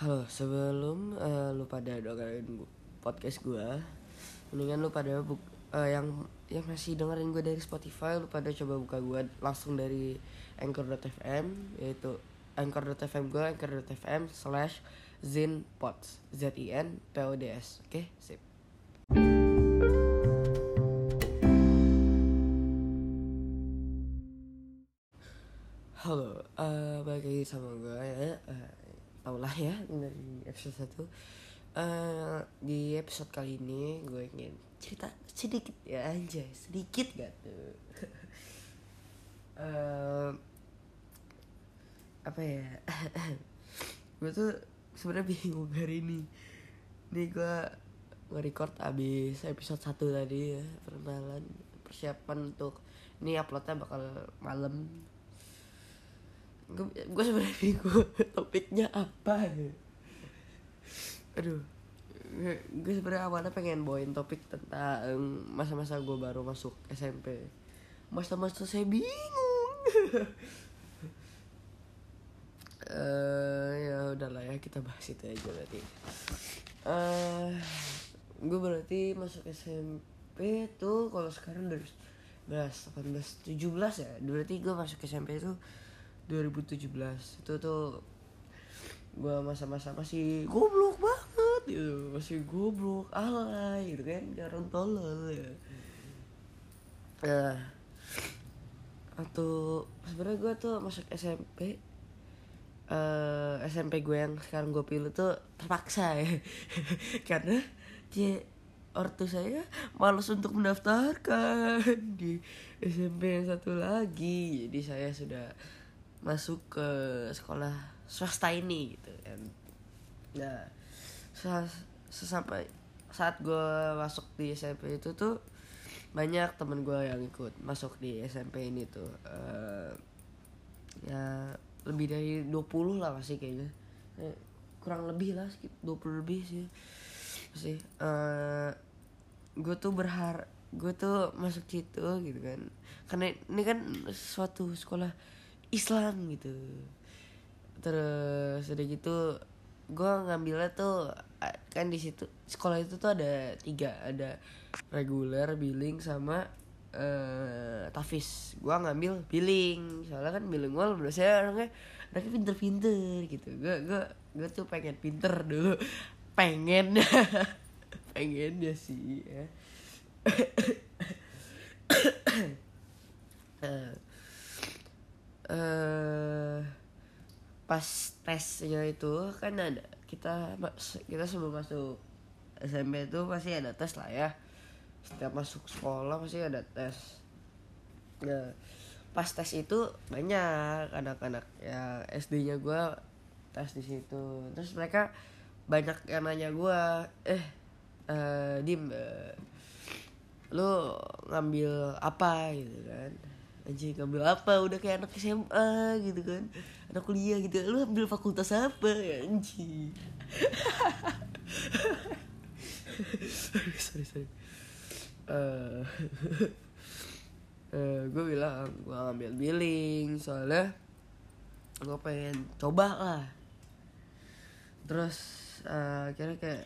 Halo, sebelum eh, lu pada dengerin podcast gua, mendingan lu pada buk eh, yang yang masih dengerin gue dari Spotify, lu pada coba buka gua langsung dari anchor.fm yaitu anchor.fm gua anchor.fm slash zinpods z i n p o d s oke sip Halo, eh balik lagi sama gue ya. Lah ya dari episode 1 eh Di episode kali ini gue ingin cerita sedikit ya anjay Sedikit gak tuh? Eh, Apa ya? Gue tuh sebenarnya bingung hari ini. Nih gue nge-record abis episode 1 tadi ya Perkenalan persiapan untuk Ini uploadnya bakal malam gue sebenarnya bingung topiknya apa ya. Aduh. Gue sebenarnya awalnya pengen bawain topik tentang masa-masa gue baru masuk SMP masa-masa saya bingung. Eh ya udahlah ya kita bahas itu aja berarti. Eh gue berarti masuk SMP tuh kalau sekarang dari 18 17 ya? Berarti gue masuk SMP itu 2017 itu tuh gue masa-masa masih goblok banget gitu. Masih goblok alay gitu kan. Jarang tolol ya. Nah atau sebenarnya gue tuh masuk SMP eh SMP gue yang sekarang gue pilih tuh terpaksa ya. Karena dia ortu saya malas untuk mendaftarkan di SMP yang satu lagi. Jadi saya sudah masuk ke sekolah swasta ini gitu kan. Nah ses- sesampai saat gue masuk di SMP itu tuh banyak temen gue yang ikut masuk di SMP ini tuh Eh, ya lebih dari 20 lah pasti kayaknya. Eh, kurang lebih lah sekitar 20 lebih sih sih eh gue tuh berharap gue tuh masuk situ gitu kan. Karena ini kan suatu sekolah Islam gitu. Terus udah gitu gue ngambilnya tuh kan di situ sekolah itu tuh ada tiga ada reguler billing sama eh tafis. Gue ngambil billing soalnya kan bilingual menurut saya orangnya orangnya pinter-pinter gitu. Gue gue gue tuh pengen pinter dulu pengen pengen ya sih ya. Eh, eh pas tesnya itu kan ada kita kita sebelum masuk SMP itu pasti ada tes lah ya. Setiap masuk sekolah pasti ada tes. Nah pas tes itu banyak anak-anak ya SD-nya gue tes di situ. Terus mereka banyak yang nanya gue eh eh, dim eh, lu ngambil apa? Gitu kan anjing ngambil apa? Udah kayak anak SMA gitu kan. Anak kuliah gitu. Lu ambil fakultas apa? Anjing. Sorry sorry eh eh gue bilang gue ngambil billing soalnya gue pengen coba lah. Terus eh, akhirnya kayak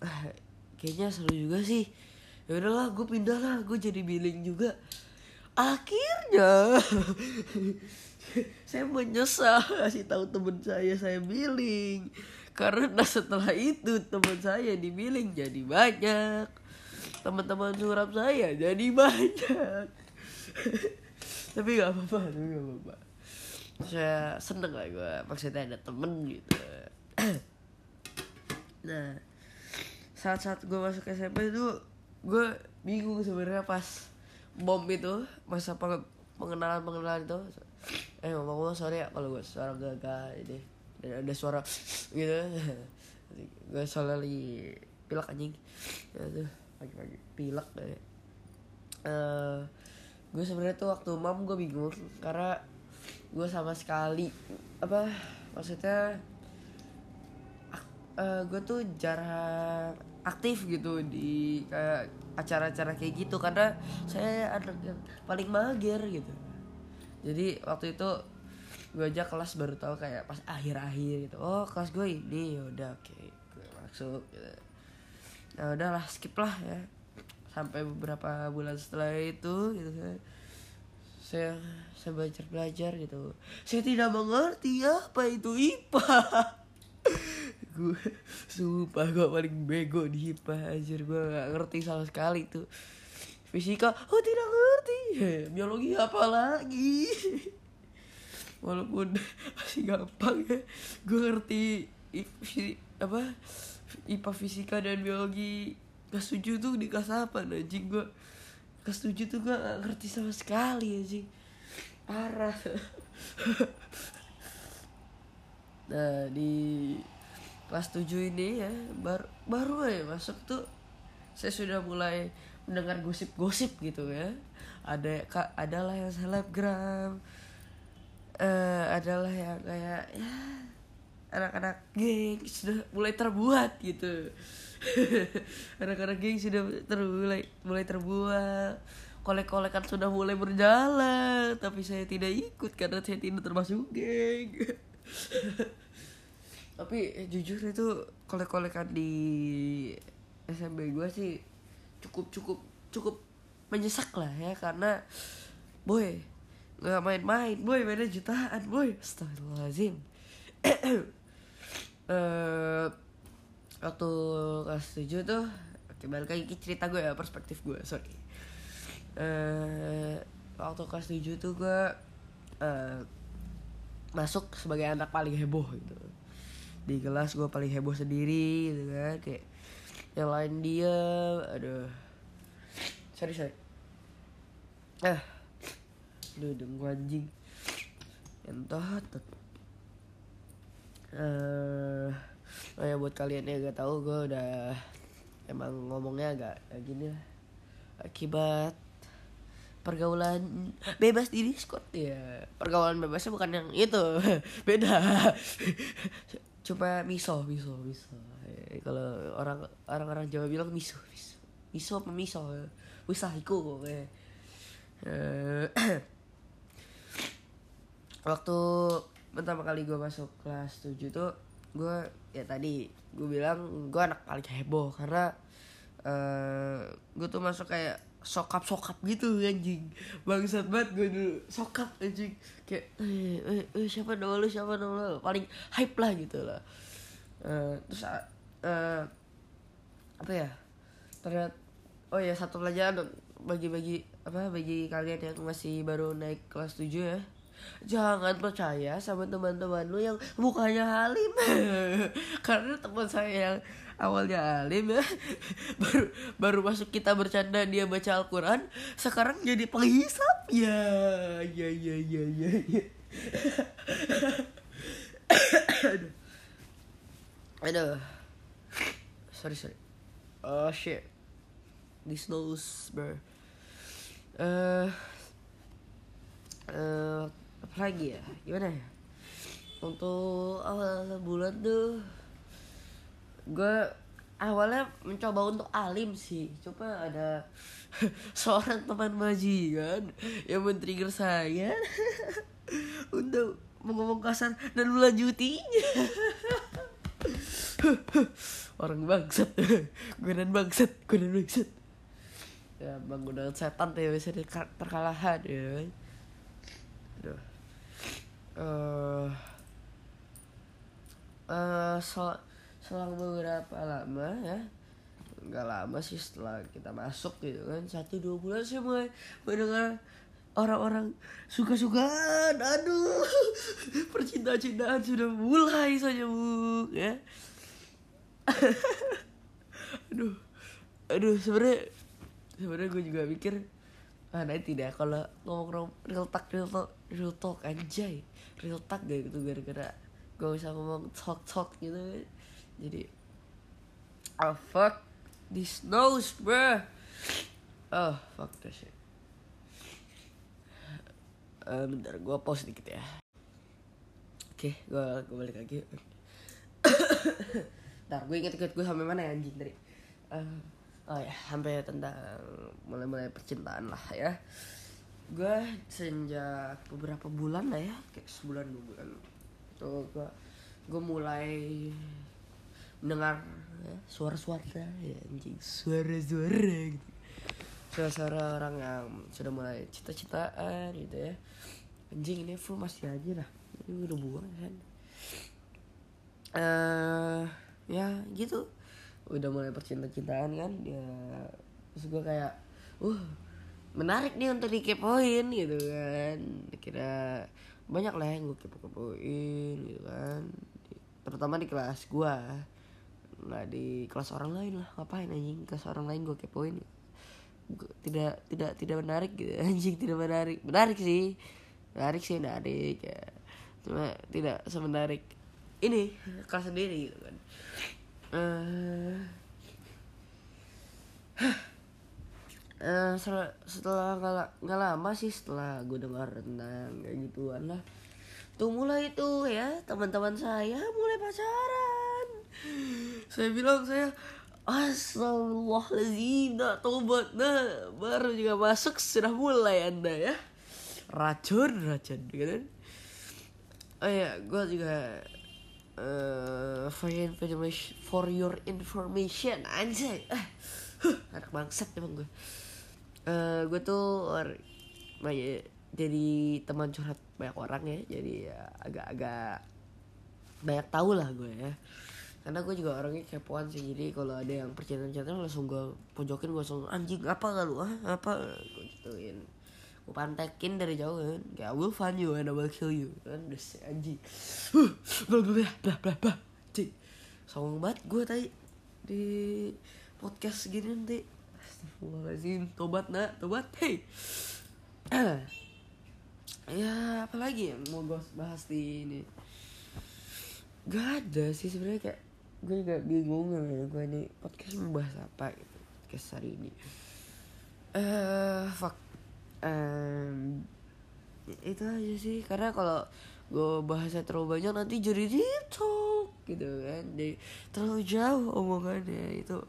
"Ah, kayaknya seru juga sih. Ya udahlah gue pindah lah. Gue jadi billing juga akhirnya saya menyesal kasih tahu temen saya saya billing. Karena setelah itu teman saya di billing jadi banyak. Teman-teman suram saya jadi banyak. Tapi nggak apa-apa tapi nggak apa-apa. Saya seneng lah gue maksudnya ada temen gitu. Nah saat-saat gue masuk SMP itu gue bingung sebenarnya pas bom itu masa peng- pengenalan pengenalan itu. Eh ngomong ngomong sorry ya kalau gue suara gagal ini. Dan ada suara gitu. Gue soalnya lagi pilek anjing. Ya tuh pagi-pagi. Pilek deh eh gue sebenarnya tuh waktu mam gue bingung karena gue sama sekali apa maksudnya gue tuh jarang aktif gitu di kayak acara-acara kayak gitu karena saya anak yang paling mager gitu. Jadi waktu itu gue aja kelas baru tahu kayak pas akhir-akhir gitu oh kelas gue ini yaudah oke gue masuk gitu. Nah udahlah skip lah ya. Sampai beberapa bulan setelah itu gitu kan saya saya belajar belajar gitu. Saya tidak mengerti apa itu IPA gue sumpah gue paling bego di IPA anjir. Gue gak ngerti sama sekali tuh. Fisika oh tidak ngerti. Biologi apa lagi? Walaupun masih gampang ya. Gue ngerti apa IPA fisika dan biologi kelas 7 tuh di kelas apa anjing. Gue kelas 7 tuh gue gak ngerti sama sekali anjing. Parah. Nah di kelas 7 ini ya baru baru ya masuk tuh saya sudah mulai mendengar gosip-gosip gitu ya. Ada kak adalah yang selebgram eh adalah yang kayak ya anak-anak geng sudah mulai terbuat gitu. Anak-anak geng sudah termulai mulai terbuat. Kolek-kolekan sudah mulai berjalan tapi saya tidak ikut karena saya tidak termasuk geng tapi eh, jujur itu kolek-kolekan di SMP gue sih cukup cukup cukup menyesak lah ya. Karena boy nggak main-main. Boy mainnya jutaan boy. Astagfirullahaladzim eh waktu kelas 7 tuh oke balik lagi cerita gue ya perspektif gue sorry. Eh waktu kelas 7 tuh gue eh masuk sebagai anak paling heboh gitu di kelas gue paling heboh sendiri gitu kan. Kayak yang lain dia aduh. Sorry sorry. Ah aduh dengku anjing. Entot eh oh ya buat kalian yang gak tahu gue udah emang ngomongnya agak agak gini lah. Akibat pergaulan bebas di Discord ya pergaulan bebasnya bukan yang itu. Beda coba miso miso miso. Eh, kalau orang orang orang Jawa bilang miso miso. Miso apa miso? Wisahiku eh. Eh, waktu pertama kali gue masuk kelas 7 tuh gue ya tadi gue bilang gue anak paling heboh karena eh gue tuh masuk kayak sokap sokap gitu anjing. Bangsat banget gue dulu. Sokap anjing. Kayak eh, eh, eh, siapa nama lu siapa nama lu? Paling hype lah gitu lah. Eh, terus eh apa ya? Ternyata oh ya satu pelajaran bagi-bagi apa bagi kalian yang masih baru naik kelas 7 ya jangan percaya sama teman-teman lu yang mukanya halim. Karena teman saya yang awalnya alim ya baru baru masuk kita bercanda dia baca Al-Quran sekarang jadi penghisap. Ya ya ya ya ya, ya. aduh. Aduh. Sorry sorry. Oh shit. This nose bro. Eh eh apa lagi ya? Gimana ya? Untuk awal bulan tuh gue awalnya mencoba untuk alim sih. Coba ada seorang teman majikan yang men-trigger saya untuk mengomong kasar dan melanjutinya. Orang bangsat. Gue dan bangsat gue dan bangsat. Ya menggunakan setan tuh ya biasanya terkalahan ya kan. Aduh eh eh sel selang beberapa lama ya nggak lama sih setelah kita masuk gitu kan satu dua bulan saya mulai mendengar orang-orang suka-sukaan aduh percintaan-cintaan sudah mulai saja bu ya. Aduh aduh sebenarnya sebenarnya gue juga mikir nanti deh kalau ngomong real talk real talk real talk anjay. Real talk gak gitu gara-gara gue bisa ngomong talk talk gitu. Jadi oh fuck this nose bruh. Oh fuck that shit. Eh, bentar gue pause dikit ya. Oke gue gue balik lagi. Ntar gue inget-inget gue sampai mana ya anjing tadi? Eh, Oh ya sampai tentang mulai-mulai percintaan lah ya. Gue sejak beberapa bulan lah ya kayak sebulan dua bulan. Tuh gue gue mulai mendengar ya, suara-suara ya anjing suara-suara gitu. Suara-suara orang yang sudah mulai cita-citaan gitu ya. Anjing ini full masih aja lah. Ini udah buang kan. Eh ya gitu udah mulai percinta-cintaan kan ya terus gue kayak uh menarik nih untuk dikepoin gitu kan. Kira banyak lah yang gue kepo-kepoin gitu kan. Terutama di kelas gue nggak di kelas orang lain lah. Ngapain anjing? Kelas orang lain gue kepoin. Tidak tidak tidak menarik gitu. Anjing tidak menarik. Menarik sih. Menarik sih menarik ya. Cuma tidak semenarik ini kelas sendiri gitu kan Eh, setelah setelah nggak la- nggak lama sih setelah gue dengar tentang kayak gituan lah. Tuh mulai tuh ya teman-teman saya mulai pacaran. Saya bilang saya Astagfirullahaladzim nak tobat nah baru juga masuk sudah mulai anda ya. Racun racun gitu kan. Oh ya gue juga eh for your information for your information anjay. Ah huh, anak bangsat emang gue Eh gue tuh or- banyak jadi teman curhat banyak orang ya jadi ya agak-agak banyak tahu lah gue ya. Karena gue juga orangnya kepoan sih jadi kalau ada yang percintaan-percintaan langsung gue pojokin gue langsung anjing apa gak lu ah? Apa? Gue gituin gue pantekin dari jauh kan. Kayak I will find you and I will kill you. Kan si anjing. Huh blah blah blah blah blah Cik. songong banget gue tadi di podcast gini nanti. Astagfirullahaladzim. Tobat nak tobat. Hey. Ya apalagi yang mau gue bahas di ini? Gak ada sih sebenarnya kayak gue juga bingung ya gue ini podcast mau bahas apa gitu podcast hari ini. Eh fuck Em, itu aja sih. Karena kalau gue bahasnya terlalu banyak nanti jadi talk gitu kan. Jadi terlalu jauh omongannya. Itu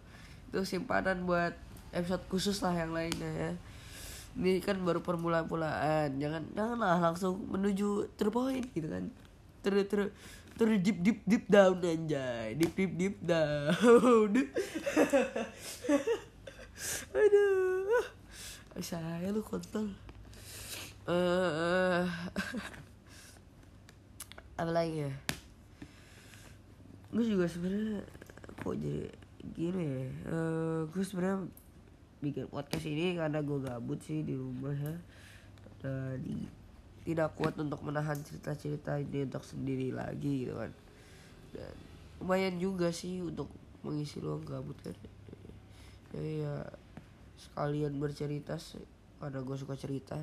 itu simpanan buat episode khusus lah yang lainnya ya. Ini kan baru permulaan-mulaan. Jangan janganlah langsung menuju point gitu kan. Ter ter ter deep deep deep down anjay. Deep deep deep down. Aduh saya lu kontol. Eh apa lagi ya? Gue juga sebenarnya kok jadi gini ya? Eh, gue sebenarnya bikin podcast ini karena gue gabut sih di rumah ya. Dan i- tidak kuat untuk menahan cerita-cerita ini untuk sendiri lagi gitu kan. Dan lumayan juga sih untuk mengisi ruang gabut kan. Jadi ya sekalian bercerita sih. Karena gue suka cerita.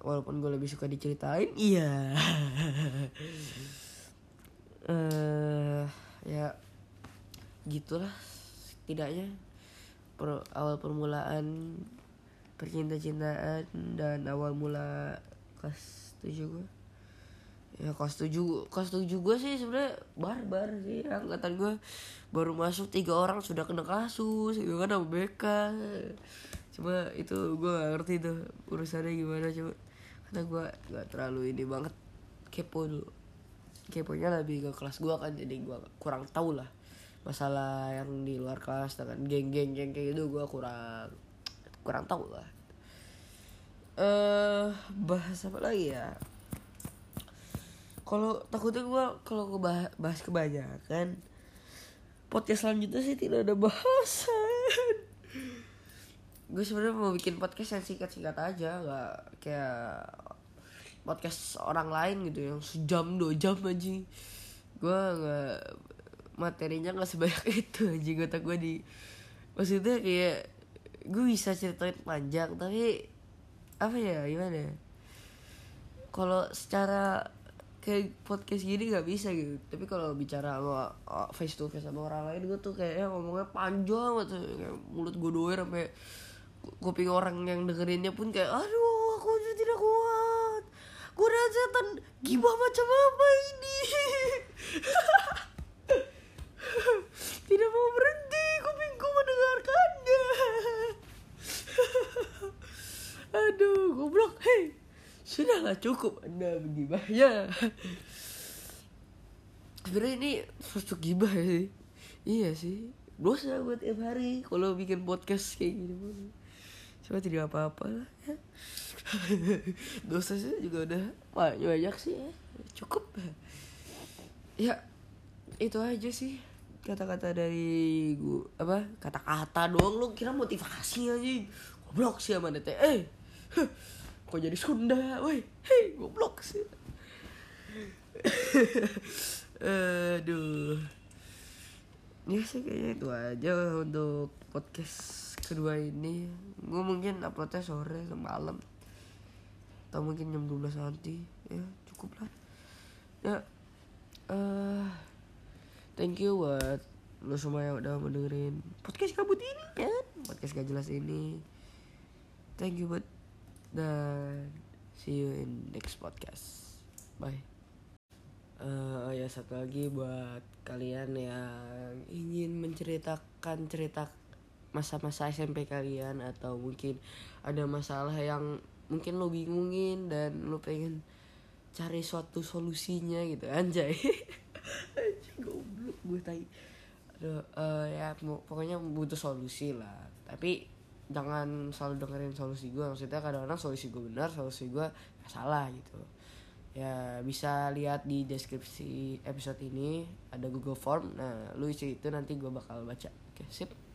Walaupun gue lebih suka diceritain. Iya. Eh ya gitulah setidaknya. Per, awal permulaan percinta-cintaan dan awal mula kelas 7 gue ya kelas 7 kelas 7 gue sih sebenarnya barbar sih angkatan gue baru masuk tiga orang sudah kena kasus gitu kan sama BK cuma itu gue gak ngerti tuh urusannya gimana coba karena gue gak terlalu ini banget. Kepo dulu. Keponya lebih ke kelas gue kan jadi gue kurang tahu lah masalah yang di luar kelas dengan geng-geng geng kayak gitu gue kurang kurang tahu lah. Eh bahas apa lagi ya kalau takutnya gue kalau gue bah- bahas kebanyakan podcast selanjutnya sih tidak ada bahasan gue sebenarnya mau bikin podcast yang singkat-singkat aja nggak kayak podcast orang lain gitu yang sejam dua jam aja gue nggak materinya nggak sebanyak itu aja gue gue di maksudnya kayak gue bisa ceritain panjang tapi apa ya gimana ya? kalau secara kayak podcast gini nggak bisa gitu. Tapi kalau bicara sama face to face sama orang lain gue tuh kayaknya ngomongnya panjang gitu kayak mulut gue doer sampai ku- kuping orang yang dengerinnya pun kayak aduh aku udah tidak kuat. Gue setan gibah macam apa ini? Tidak mau berhenti kupingku mendengarkannya nggak cukup. Anda gibahnya sebenarnya ini suatu gibah ya sih. Iya sih. Dosa buat tiap hari kalau bikin podcast kayak gini cuma tidak apa-apa lah ya. Dosa sih juga udah banyak banyak sih ya. Cukup. Ya itu aja sih kata-kata dari gua. Apa? Kata-kata doang lu. Kira motivasi aja goblok sih sama eh kok jadi Sunda? Woi hei goblok sih. Aduh. Ya sih kayaknya itu aja untuk podcast kedua ini. Gue mungkin uploadnya sore atau malam atau mungkin jam 12 nanti. Ya cukup lah. Ya eh thank you buat lo semua yang udah mendengarin podcast kabut ini kan? Podcast gak jelas ini. Thank you buat dan see you in next podcast. Bye. Uh, ya satu lagi buat kalian yang ingin menceritakan cerita masa-masa SMP kalian atau mungkin ada masalah yang mungkin lo bingungin dan lo pengen cari suatu solusinya gitu. Anjay. Anjay goblok gue tai. Aduh, uh, ya pokoknya butuh solusi lah. Tapi jangan selalu dengerin solusi gue maksudnya kadang-kadang solusi gue benar solusi gue salah gitu. Ya bisa lihat di deskripsi episode ini ada Google Form. Nah lu isi itu nanti gue bakal baca. Oke sip